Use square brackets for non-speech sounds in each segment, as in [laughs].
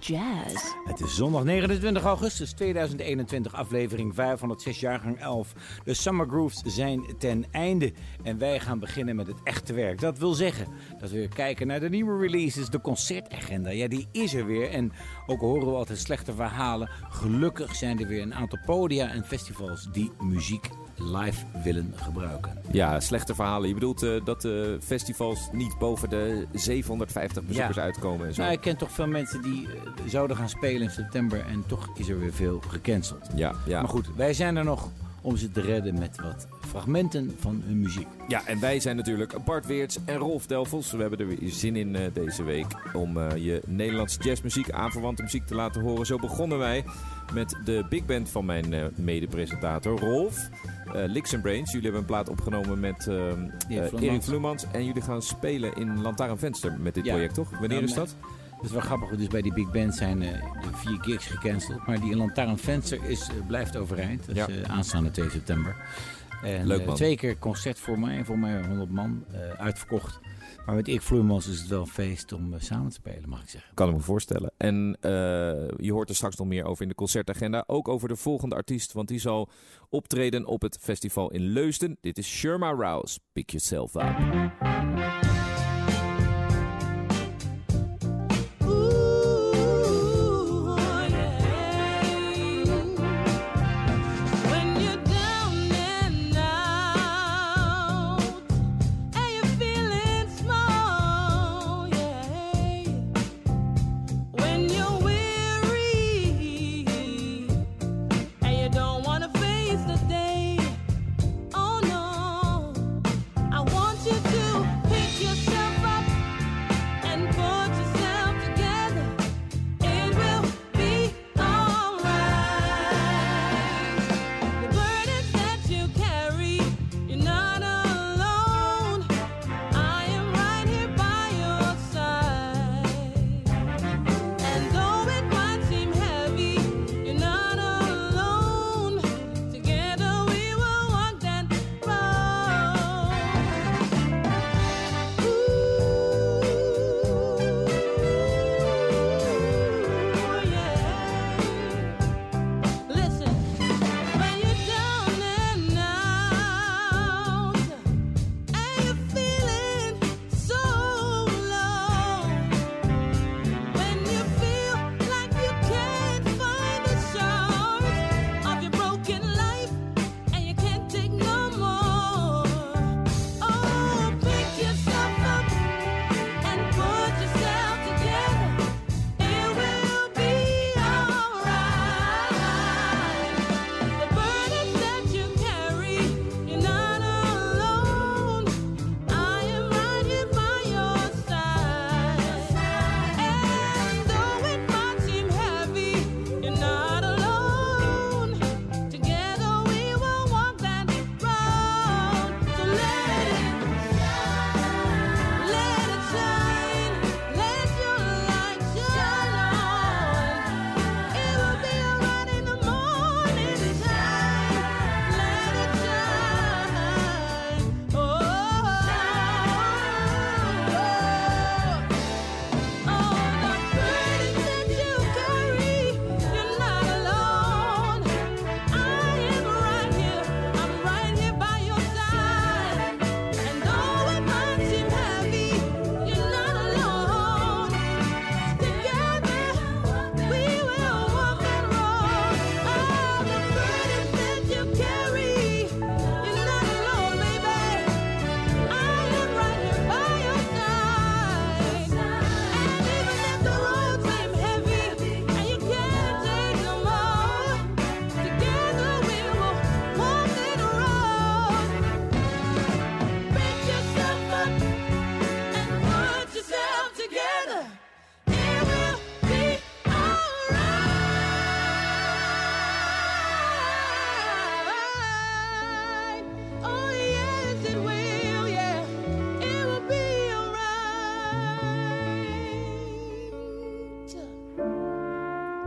Jazz. Het is zondag 29 augustus 2021, aflevering 506, jaargang 11. De Summer Grooves zijn ten einde en wij gaan beginnen met het echte werk. Dat wil zeggen dat we kijken naar de nieuwe releases, de concertagenda. Ja, die is er weer en ook horen we altijd slechte verhalen. Gelukkig zijn er weer een aantal podia en festivals die muziek live willen gebruiken. Ja, slechte verhalen. Je bedoelt uh, dat de festivals niet boven de 750 bezoekers Ja. uitkomen en zo. Nou, ik ken toch veel mensen die eh, zouden gaan spelen in september en toch is er weer veel gecanceld. Ja, ja. Maar goed, wij zijn er nog om ze te redden met wat fragmenten van hun muziek. Ja, en wij zijn natuurlijk Bart Weerts en Rolf Delvels. We hebben er weer zin in eh, deze week om eh, je Nederlandse jazzmuziek, aanverwante muziek te laten horen. Zo begonnen wij met de big band van mijn eh mede-presentator Rolf. Eh Licks and Brains. Jullie hebben een plaat opgenomen met eh, eh, Vloemans. Erik Vloemans. En jullie gaan spelen in Lantaarnvenster met dit Ja. project, toch? Wanneer Ja, is dat? Dat is wel grappig, dus bij die big band zijn eh, de vier gigs gecanceld. Maar die Lantaarn Venster is, blijft overeind. Dat is Ja. eh, aanstaande 2 september. En, Leuk, man. twee keer concert voor mij, voor mij 100 man, uitverkocht. Maar met Erik Vloemans is het wel een feest om eh, samen te spelen, mag ik zeggen. Kan ik me voorstellen. En eh, je hoort er straks nog meer over in de concertagenda. Ook over de volgende artiest, want die zal optreden op het festival in Leusden. Dit is Sherma Rouse. Pick yourself up.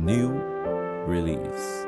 New release.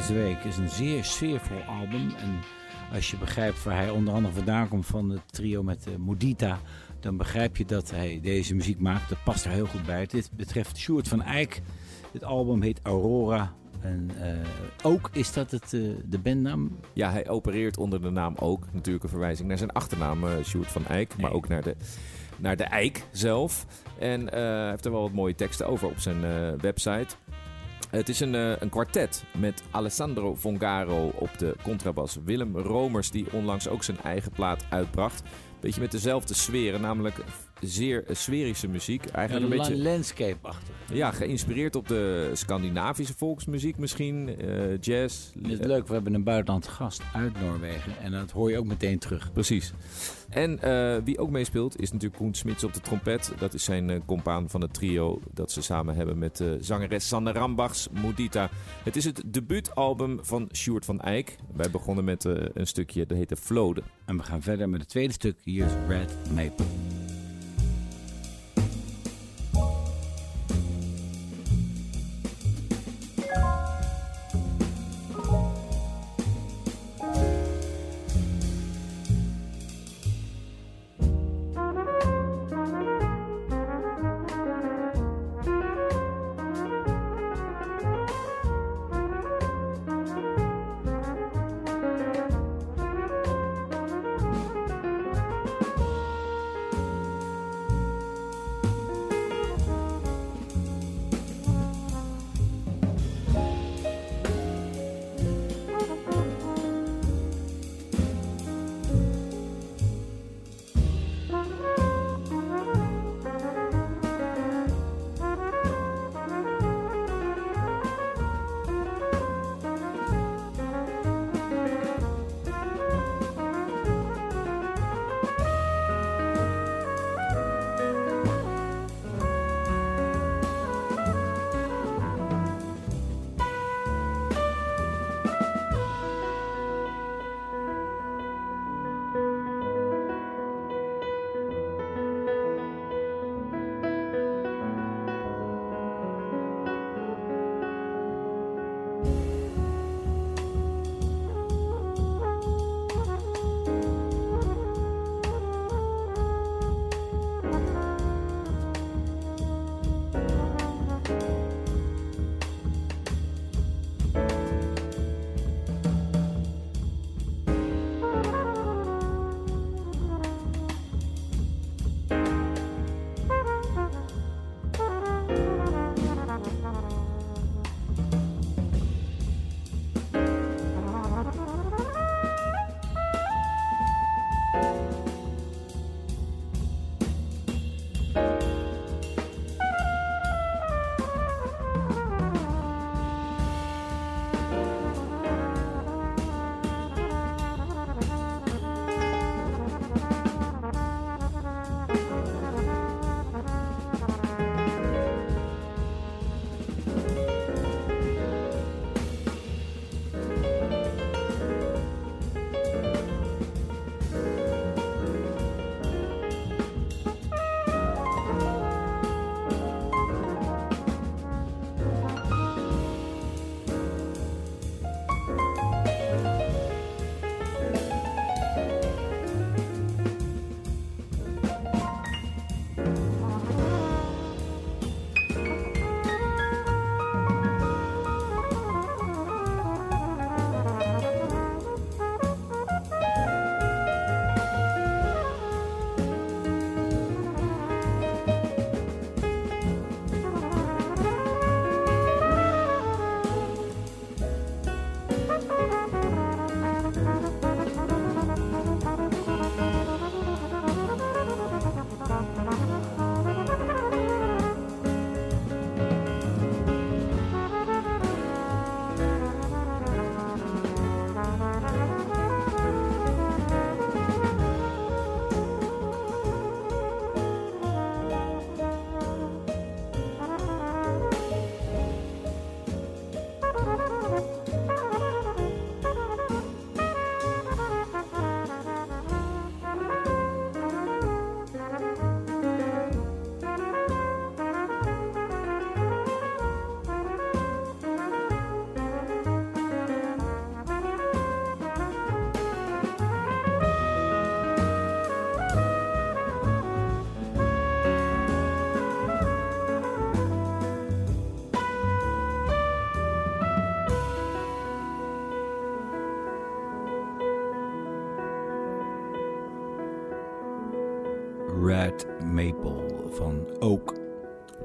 Deze week is een zeer sfeervol album. En als je begrijpt waar hij onder andere vandaan komt van het trio met uh, Modita, dan begrijp je dat hij deze muziek maakt. Dat past er heel goed bij. Dit betreft Sjoerd van Eyck. Het album heet Aurora. En uh, ook is dat het, uh, de bandnaam? Ja, hij opereert onder de naam ook. Natuurlijk een verwijzing naar zijn achternaam, uh, Sjoerd van Eyck. Maar ook naar de, naar de Eyck zelf. En hij heeft er wel wat mooie teksten over op zijn website. Het is een, uh, een kwartet met Alessandro Vongaro op de contrabas. Willem Romers, die onlangs ook zijn eigen plaat uitbracht. Beetje met dezelfde sferen, namelijk zeer sferische muziek. Eigenlijk een, een beetje landscape-achtig. Ja, geïnspireerd op de Scandinavische volksmuziek misschien, uh, jazz. Het is leuk, we hebben een buitenland gast uit Noorwegen en dat hoor je ook meteen terug. Precies. En uh, wie ook meespeelt is natuurlijk Koen Smits op de trompet. Dat is zijn uh, compaan van het trio dat ze samen hebben met uh, zangeres Sanne Rambachs, Mudita. Het is het debuutalbum van Sjoerd van Eyck. Wij begonnen met een stukje, dat heette Flode. En we gaan verder met het tweede stuk. Hier is Red Maple.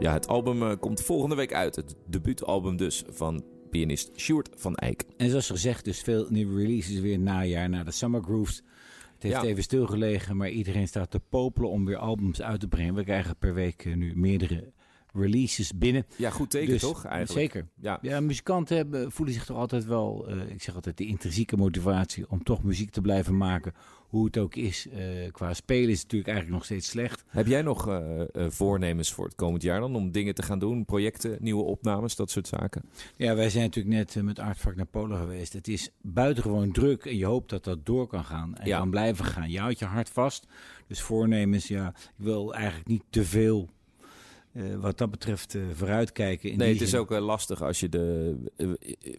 Ja, het album eh, komt volgende week uit. Het debuutalbum dus van pianist Sjoerd van Eyck. En zoals gezegd, dus veel nieuwe releases weer najaar na de Summer Grooves. Het heeft Ja. even stilgelegen, maar iedereen staat te popelen om weer albums uit te brengen. We krijgen per week eh, nu meerdere releases binnen. Ja, goed teken Dus, toch eigenlijk? Zeker. Ja. Ja, muzikanten hebben, voelen zich toch altijd wel, eh, ik zeg altijd, de intrinsieke motivatie om toch muziek te blijven maken. Hoe het ook is. Eh, qua spelen is het natuurlijk eigenlijk nog steeds slecht. Heb jij nog eh, voornemens voor het komend jaar dan? Om dingen te gaan doen, projecten, nieuwe opnames, dat soort zaken? Ja, wij zijn natuurlijk net met Artvak naar Polen geweest. Het is buitengewoon druk en je hoopt dat dat door kan gaan en Ja. kan blijven gaan. Je houdt je hart vast. Dus voornemens, ja, ik wil eigenlijk niet te veel eh, wat dat betreft eh, vooruitkijken. In Nee, het is zin. ook eh, lastig als je de...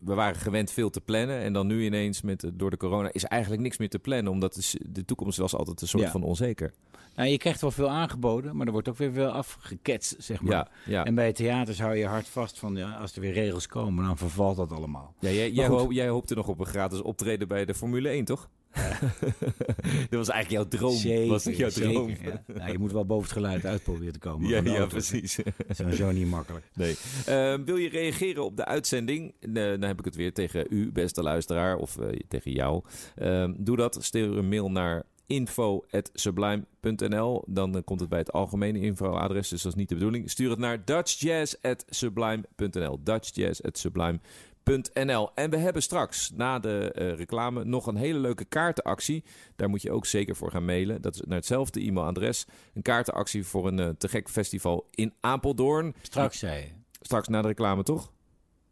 we waren gewend veel te plannen en dan nu ineens met, door de corona is eigenlijk niks meer te plannen. Omdat de, de toekomst was altijd een soort Ja. van onzeker. Nou, je krijgt wel veel aangeboden, maar er wordt ook weer veel afgeketst, zeg maar. Ja, ja. En bij theaters hou je je hart vast van, ja, als er weer regels komen, dan vervalt dat allemaal. Ja, jij, jij, hoop- jij hoopte nog op een gratis optreden bij de Formule 1, toch? [laughs] dat was eigenlijk jouw droom. was dat jouw zeker, droom? ja. Nou, je moet wel boven het geluid uit proberen te komen. Ja, ja, precies. Dat is sowieso niet makkelijk. Nee. Ehm, wil je reageren op de uitzending? Dan heb ik het weer tegen u, beste luisteraar, of eh, tegen jou. Ehm, doe dat. Stuur een mail naar info.sublime.nl. Dan eh, komt het bij het algemene infoadres, dus dat is niet de bedoeling. Stuur het naar dutchjazz.sublime.nl. dutchjazz.sublime.nl. En we hebben straks na de eh, reclame nog een hele leuke kaartenactie. Daar moet je ook zeker voor gaan mailen. Dat is naar hetzelfde e-mailadres. Een kaartenactie voor een eh, te gek festival in Apeldoorn. Straks zei je. Straks na de reclame, toch?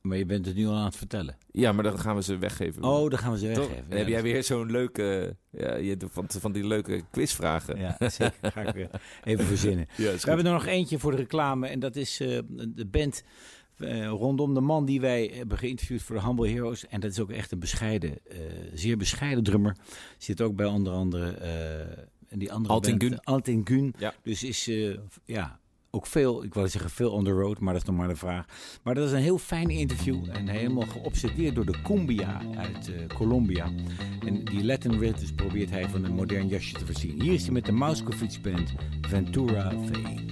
Maar je bent het nu al aan het vertellen. Ja, maar dan gaan we ze weggeven. Oh, dan gaan we ze Toch? weggeven. Heb jij weer zo'n leuke... Ja, van, van die leuke quizvragen. Ja, [laughs] zeker. Ga ik weer even verzinnen. Ja, We hebben er nog eentje voor de reclame. En dat is eh, de band eh, rondom de man die wij hebben geïnterviewd voor de Humble Heroes. En dat is ook echt een bescheiden, eh, zeer bescheiden drummer. Zit ook bij onder andere eh, en die andere Ja. Dus is ja, ook veel, ik wil zeggen veel on the road, maar dat is nog maar de vraag. Maar dat is een heel fijn interview en helemaal geobsedeerd door de cumbia uit uh, Colombia. En die Latin dus probeert hij van een modern jasje te voorzien. Hier is hij met de Mauskovic Band Ventura V.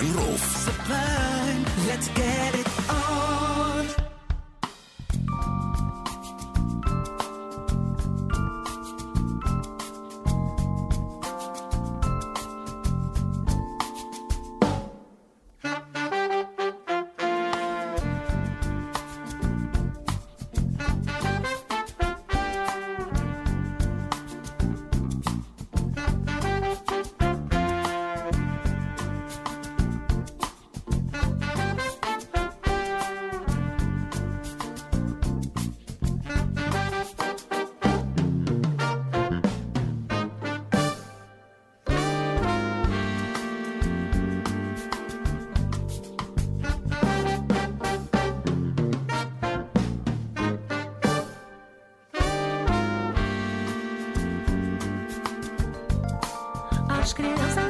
en Rolf. Sublime, let's get it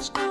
Let's go.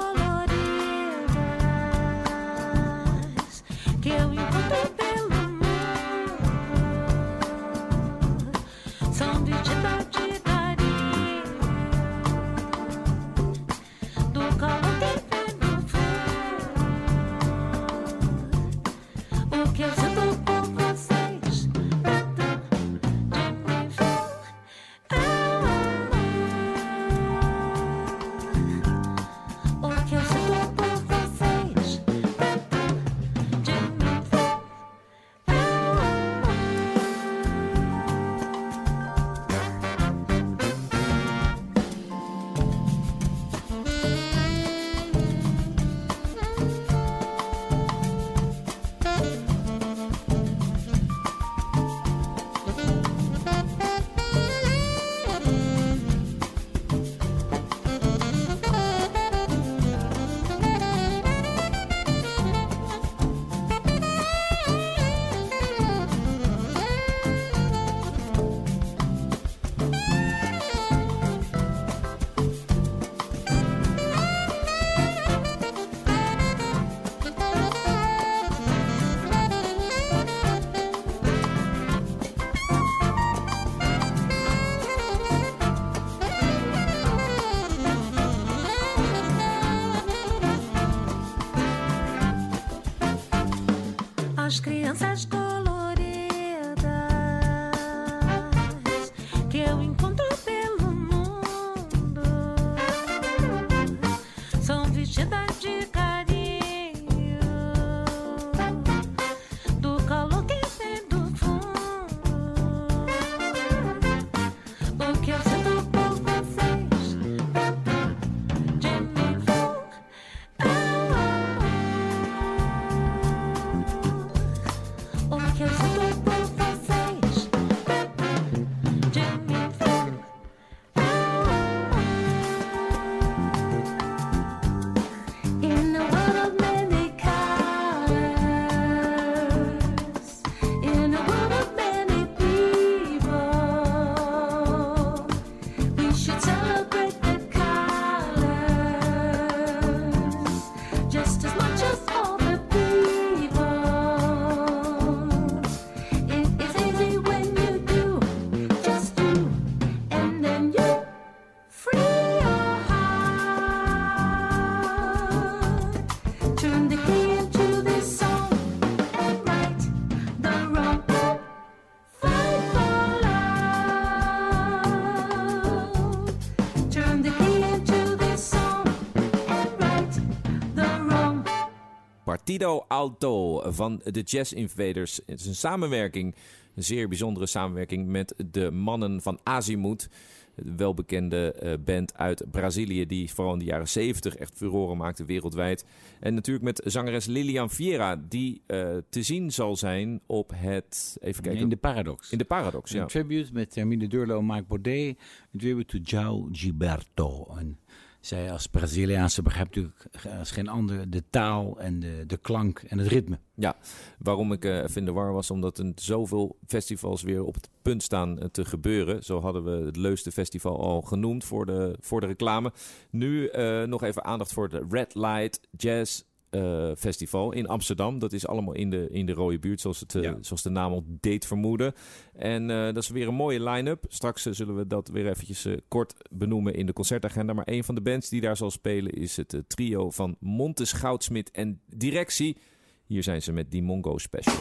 Partido Alto van de Jazz Invaders. Het is een samenwerking, een zeer bijzondere samenwerking met de mannen van Azimuth. Een welbekende eh, band uit Brazilië die vooral in de jaren 70 echt furoren maakte wereldwijd. En natuurlijk met zangeres Lilian Vieira die eh, te zien zal zijn op het... Even kijken. In de Paradox. In de Paradox, ja. Een tribute met Hermine Durlo en Mike Baudet. Een tribute to João Gilberto. En zij als Braziliaanse begrijpt natuurlijk als geen ander de taal en de, de klank en het ritme. Ja, waarom ik eh, even in de war was, omdat er zoveel festivals weer op het punt staan eh, te gebeuren. Zo hadden we het Leusden Festival al genoemd voor de, voor de reclame. Nu eh, nog even aandacht voor de Red Light Jazz eh, Festival in Amsterdam. Dat is allemaal in de, in de rode buurt, zoals, het, eh, Ja. zoals de naam al deed vermoeden. En eh, dat is weer een mooie line-up. Straks zullen we dat weer eventjes kort benoemen in de concertagenda. Maar een van de bands die daar zal spelen is het trio van Montes Goudsmit en Directie. Hier zijn ze met die Mongo Special.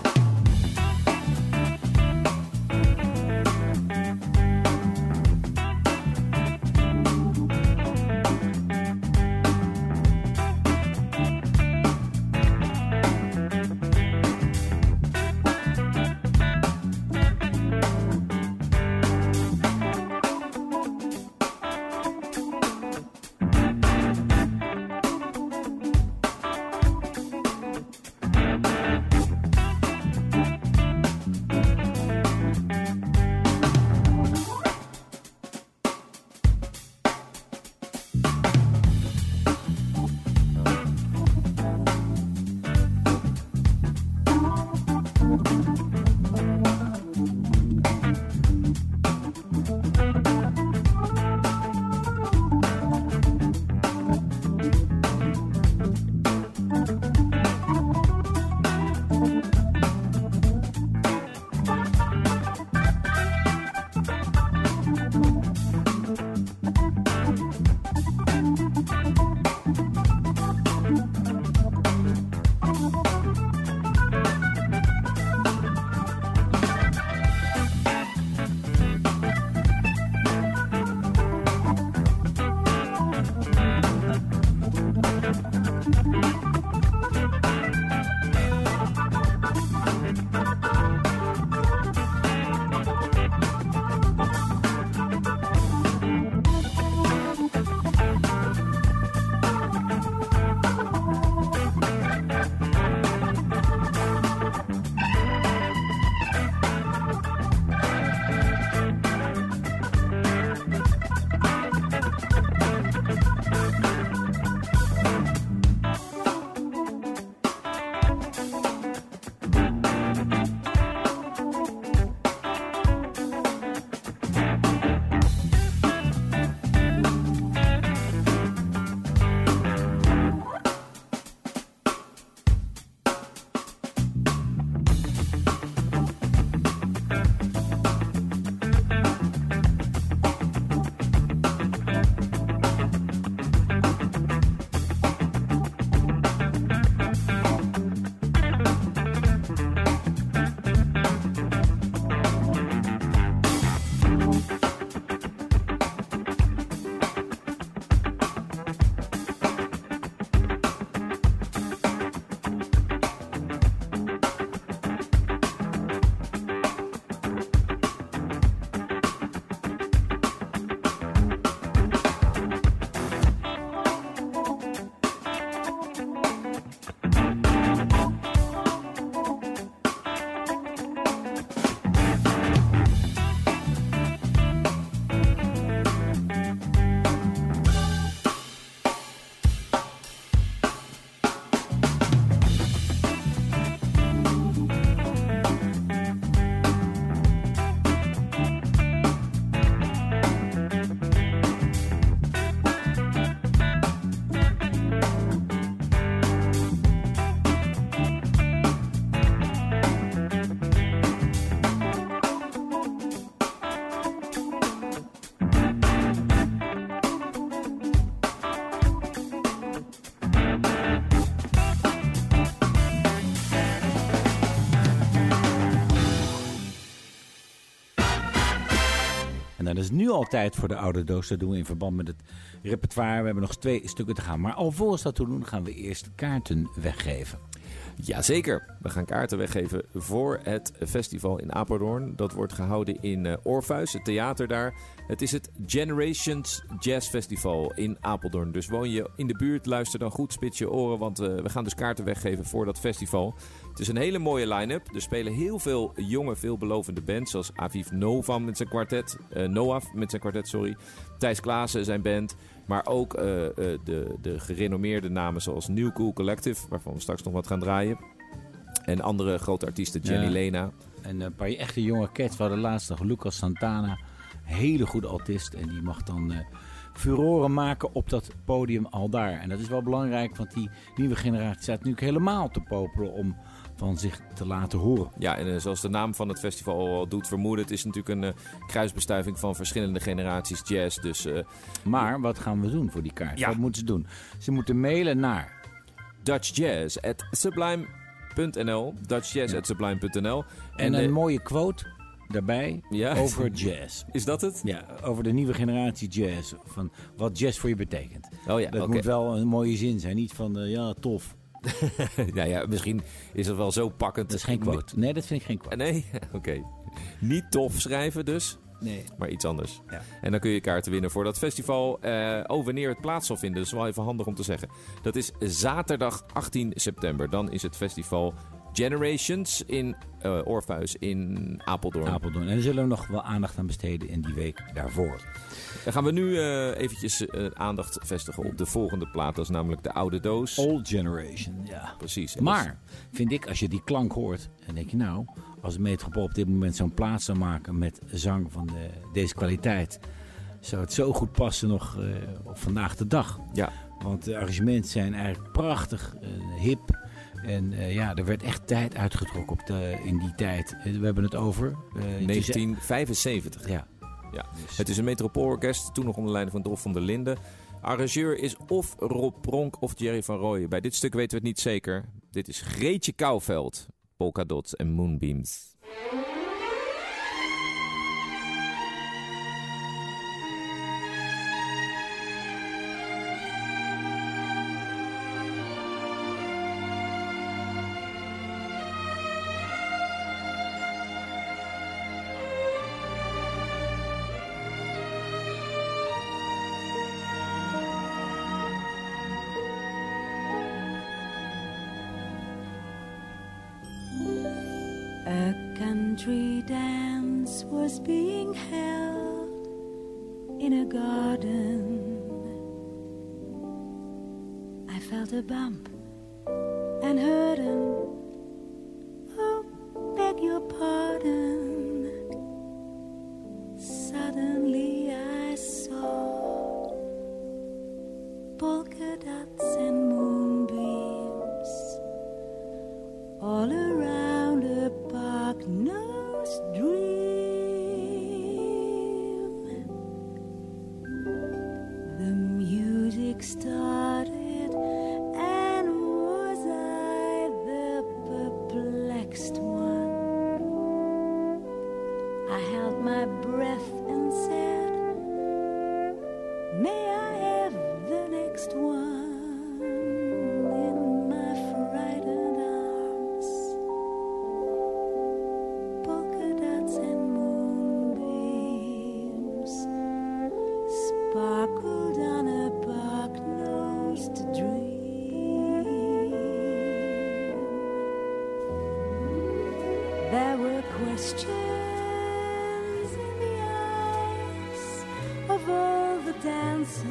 Dan is nu al tijd voor de oude doos. Dat doen in verband met het repertoire. We hebben nog twee stukken te gaan. Maar alvorens dat te doen, gaan we eerst kaarten weggeven. Jazeker, we gaan kaarten weggeven voor het festival in Apeldoorn. Dat wordt gehouden in eh, Orpheus, het theater daar. Het is het Generations Jazz Festival in Apeldoorn. Dus woon je in de buurt, luister dan goed, spits je oren. Want eh, we gaan dus kaarten weggeven voor dat festival. Het is een hele mooie line-up. Er spelen heel veel jonge, veelbelovende bands. Zoals Aviv Novam met zijn kwartet. eh Noaf met zijn kwartet, sorry. Thijs Klaassen, zijn band. Maar ook eh, eh, de, de gerenommeerde namen zoals New Cool Collective. Waarvan we straks nog wat gaan draaien. En andere grote artiesten, Jenny Ja. Lena. En een paar echte jonge cats. We hadden laatst nog Lucas Santana. Hele goede altist. En die mag dan furoren maken op dat podium al daar. En dat is wel belangrijk, want die nieuwe generatie staat nu helemaal te popelen om van zich te laten horen. Ja, en eh, zoals de naam van het festival al doet vermoeden, het is natuurlijk een eh, kruisbestuiving van verschillende generaties jazz. Dus eh, Maar wat gaan we doen voor die kaart? Ja. Wat moeten ze doen? Ze moeten mailen naar Dutch Jazz at sublime.nl. Dutch Jazz at sublime.nl. en, eh, een mooie quote daarbij Ja. over jazz. [laughs] Is dat het? Ja, over de nieuwe generatie jazz. Van wat jazz voor je betekent. Oh ja, Dat moet wel een mooie zin zijn. Niet van, ja, tof. [laughs] nou ja, misschien is dat wel zo pakkend. Dat is geen quote. Nee, dat vind ik geen quote. Nee? [laughs] Oké. Niet tof schrijven dus, Nee. maar iets anders. Ja. En dan kun je kaarten winnen voor dat festival. Eh, oh, wanneer het plaats zal vinden, dat is wel even handig om te zeggen. Dat is zaterdag 18 september. Dan is het festival Generations in eh Orpheus in Apeldoorn. Apeldoorn. En daar zullen we nog wel aandacht aan besteden in die week daarvoor. Dan gaan we nu eh, eventjes eh, aandacht vestigen op de volgende plaat. Dat is namelijk de oude doos. Old Generation, ja. Precies. En Maar, vind ik, als je die klank hoort, dan denk je nou, als Metropool op dit moment zo'n plaats zou maken met zang van de, deze kwaliteit, zou het zo goed passen nog op vandaag de dag. Ja, Want de arrangementen zijn eigenlijk prachtig, hip. En eh, ja, er werd echt tijd uitgetrokken op de, in die tijd. Eh, We hebben het over... eh, het is- 1975. ja. Ja. Het is een metropoolorkest, toen nog onder leiding van Dolf van der Linden. Arrangeur is of Rob Pronk of Jerry van Rooyen. Bij dit stuk weten we het niet zeker. Dit is Greetje Kouwveld, Polka Dots en Moonbeams. There were questions in the eyes of all the dancers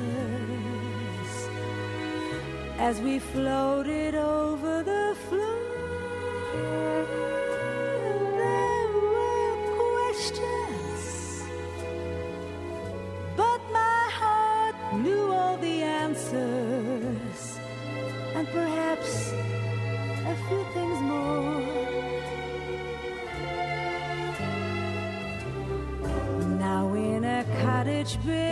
as we floated over much bigger.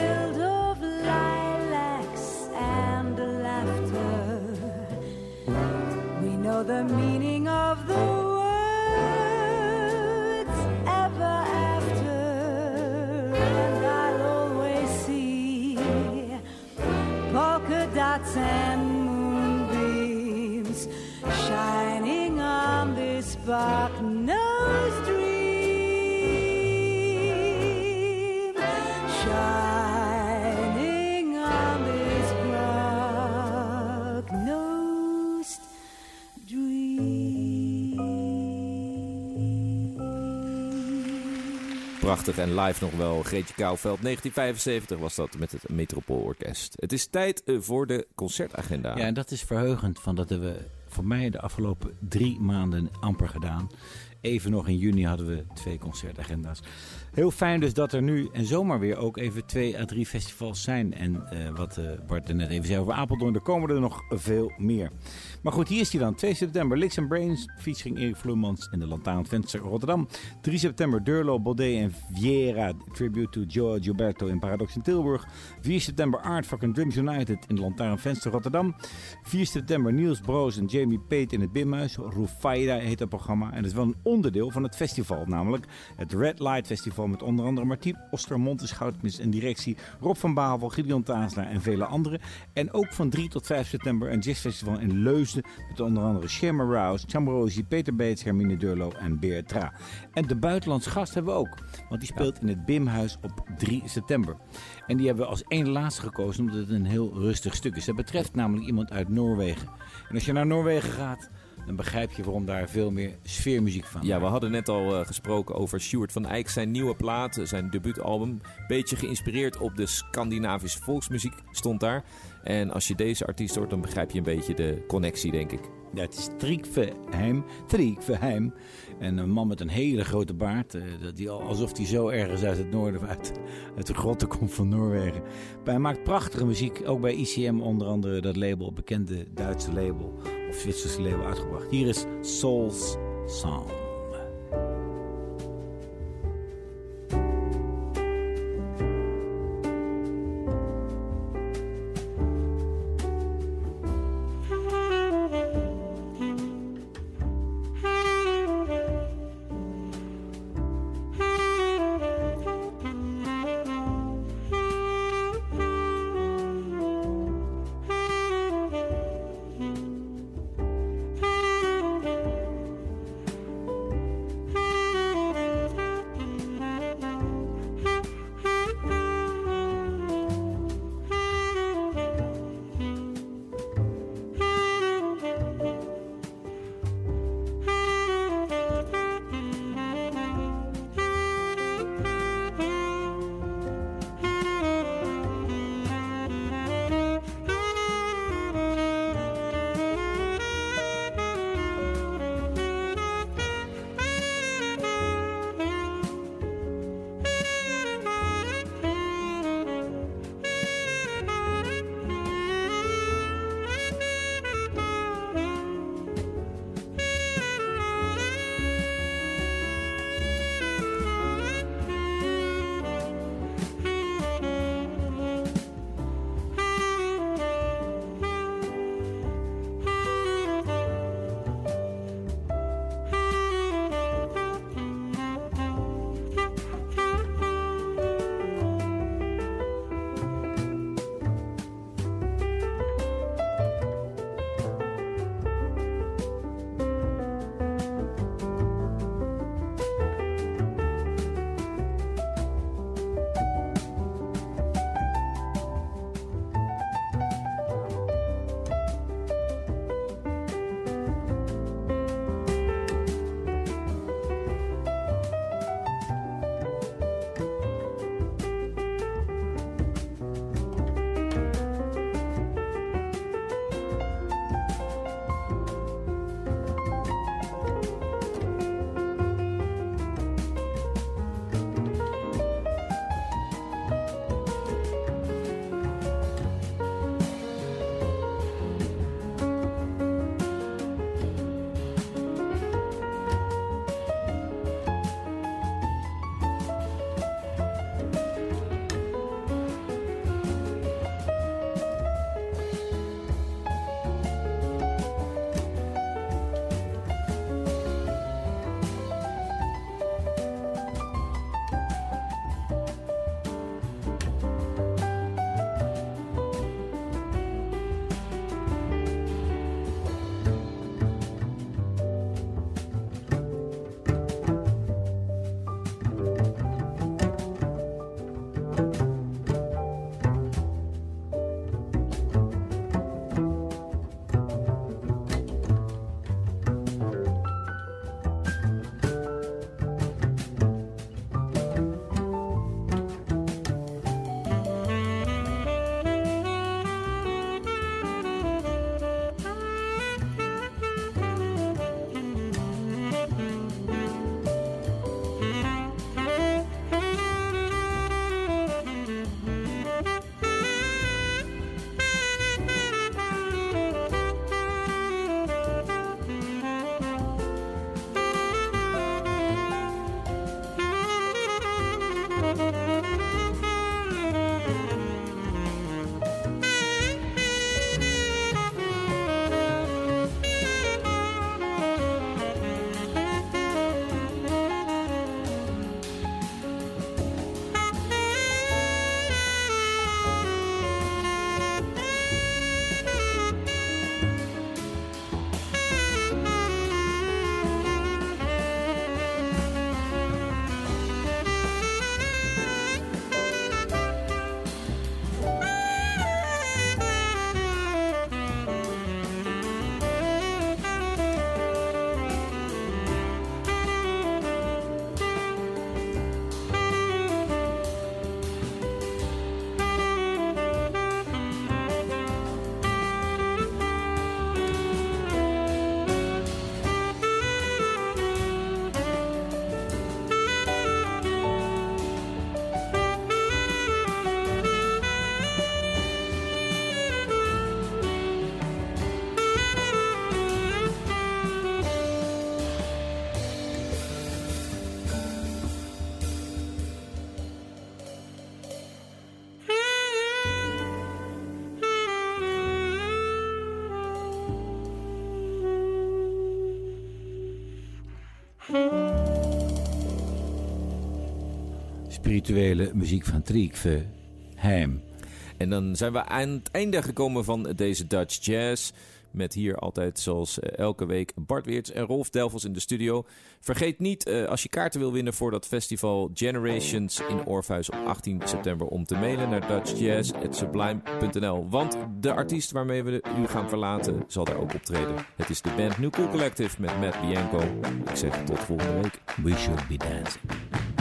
En live nog wel. Greetje Kouwveld, 1975 was dat met het Metropoolorkest. Het is tijd eh, voor de concertagenda. Ja, en dat is verheugend. Van dat hebben we voor mij de afgelopen drie maanden amper gedaan. even nog in juni hadden we twee concertagenda's. Heel fijn dus dat er nu en zomaar weer ook even twee à drie festivals zijn. En eh, wat eh, Bart er net even zei over Apeldoorn, er komen er nog veel meer. Maar goed, hier is hij dan. 2 september, Licks and Brains, featuring Erik Vloemans in de Lantaarnvenster Rotterdam. 3 september, Durlo, Baudet en Viera, tribute to Joe Gilberto in Paradox in Tilburg. 4 september, Art Fucking Drums United in de Lantaarnvenster Rotterdam. 4 september, Niels Broos en Jamie Pate in het Bimhuis. Rufaida heet dat programma. En dat is wel een onderdeel van het festival, namelijk het Red Light Festival met onder andere Martien Schoutmis en directie, Rob van Bavel, Gideon Taasla en vele anderen. En ook van 3 tot 5 september een jazzfestival in Leusden met onder andere Sherma Rouse, Chambrosi, Peter Beets, Hermine Durlo en Beertra. En de buitenlandse gast hebben we ook, want die speelt in het Bimhuis op 3 september. En die hebben we als één laatste gekozen omdat het een heel rustig stuk is. Dat betreft namelijk iemand uit Noorwegen. En als je naar Noorwegen gaat, dan begrijp je waarom daar veel meer sfeermuziek van Ja, we hadden net al eh, gesproken over Stuart van Eyck, zijn nieuwe plaat, eh, zijn debuutalbum. Beetje geïnspireerd op de Scandinavische volksmuziek stond daar. En als je deze artiest hoort, dan begrijp je een beetje de connectie, denk ik. Ja, het is Triekveheim. Triekveheim. En een man met een hele grote baard. eh, dat die al, alsof hij zo ergens uit het noorden, uit, uit de grotten komt van Noorwegen. Maar hij maakt prachtige muziek. Ook bij ICM onder andere dat label, bekende Duitse label. Of Zwitserse label uitgebracht. Hier is Soul's Song. Spirituele muziek van Triekve Heim. En dan zijn we aan het einde gekomen van deze Dutch Jazz. Met hier altijd zoals eh, elke week Bart Weerts en Rolf Delvels in de studio. Vergeet niet, eh, als je kaarten wil winnen voor dat festival Generations in Orpheus op 18 september... om te mailen naar dutchjazz.sublime.nl. Want de artiest waarmee we u gaan verlaten zal daar ook optreden. Het is de band New Cool Collective met Matt Bianco. Ik zeg tot volgende week. We should be dancing.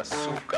açúcar.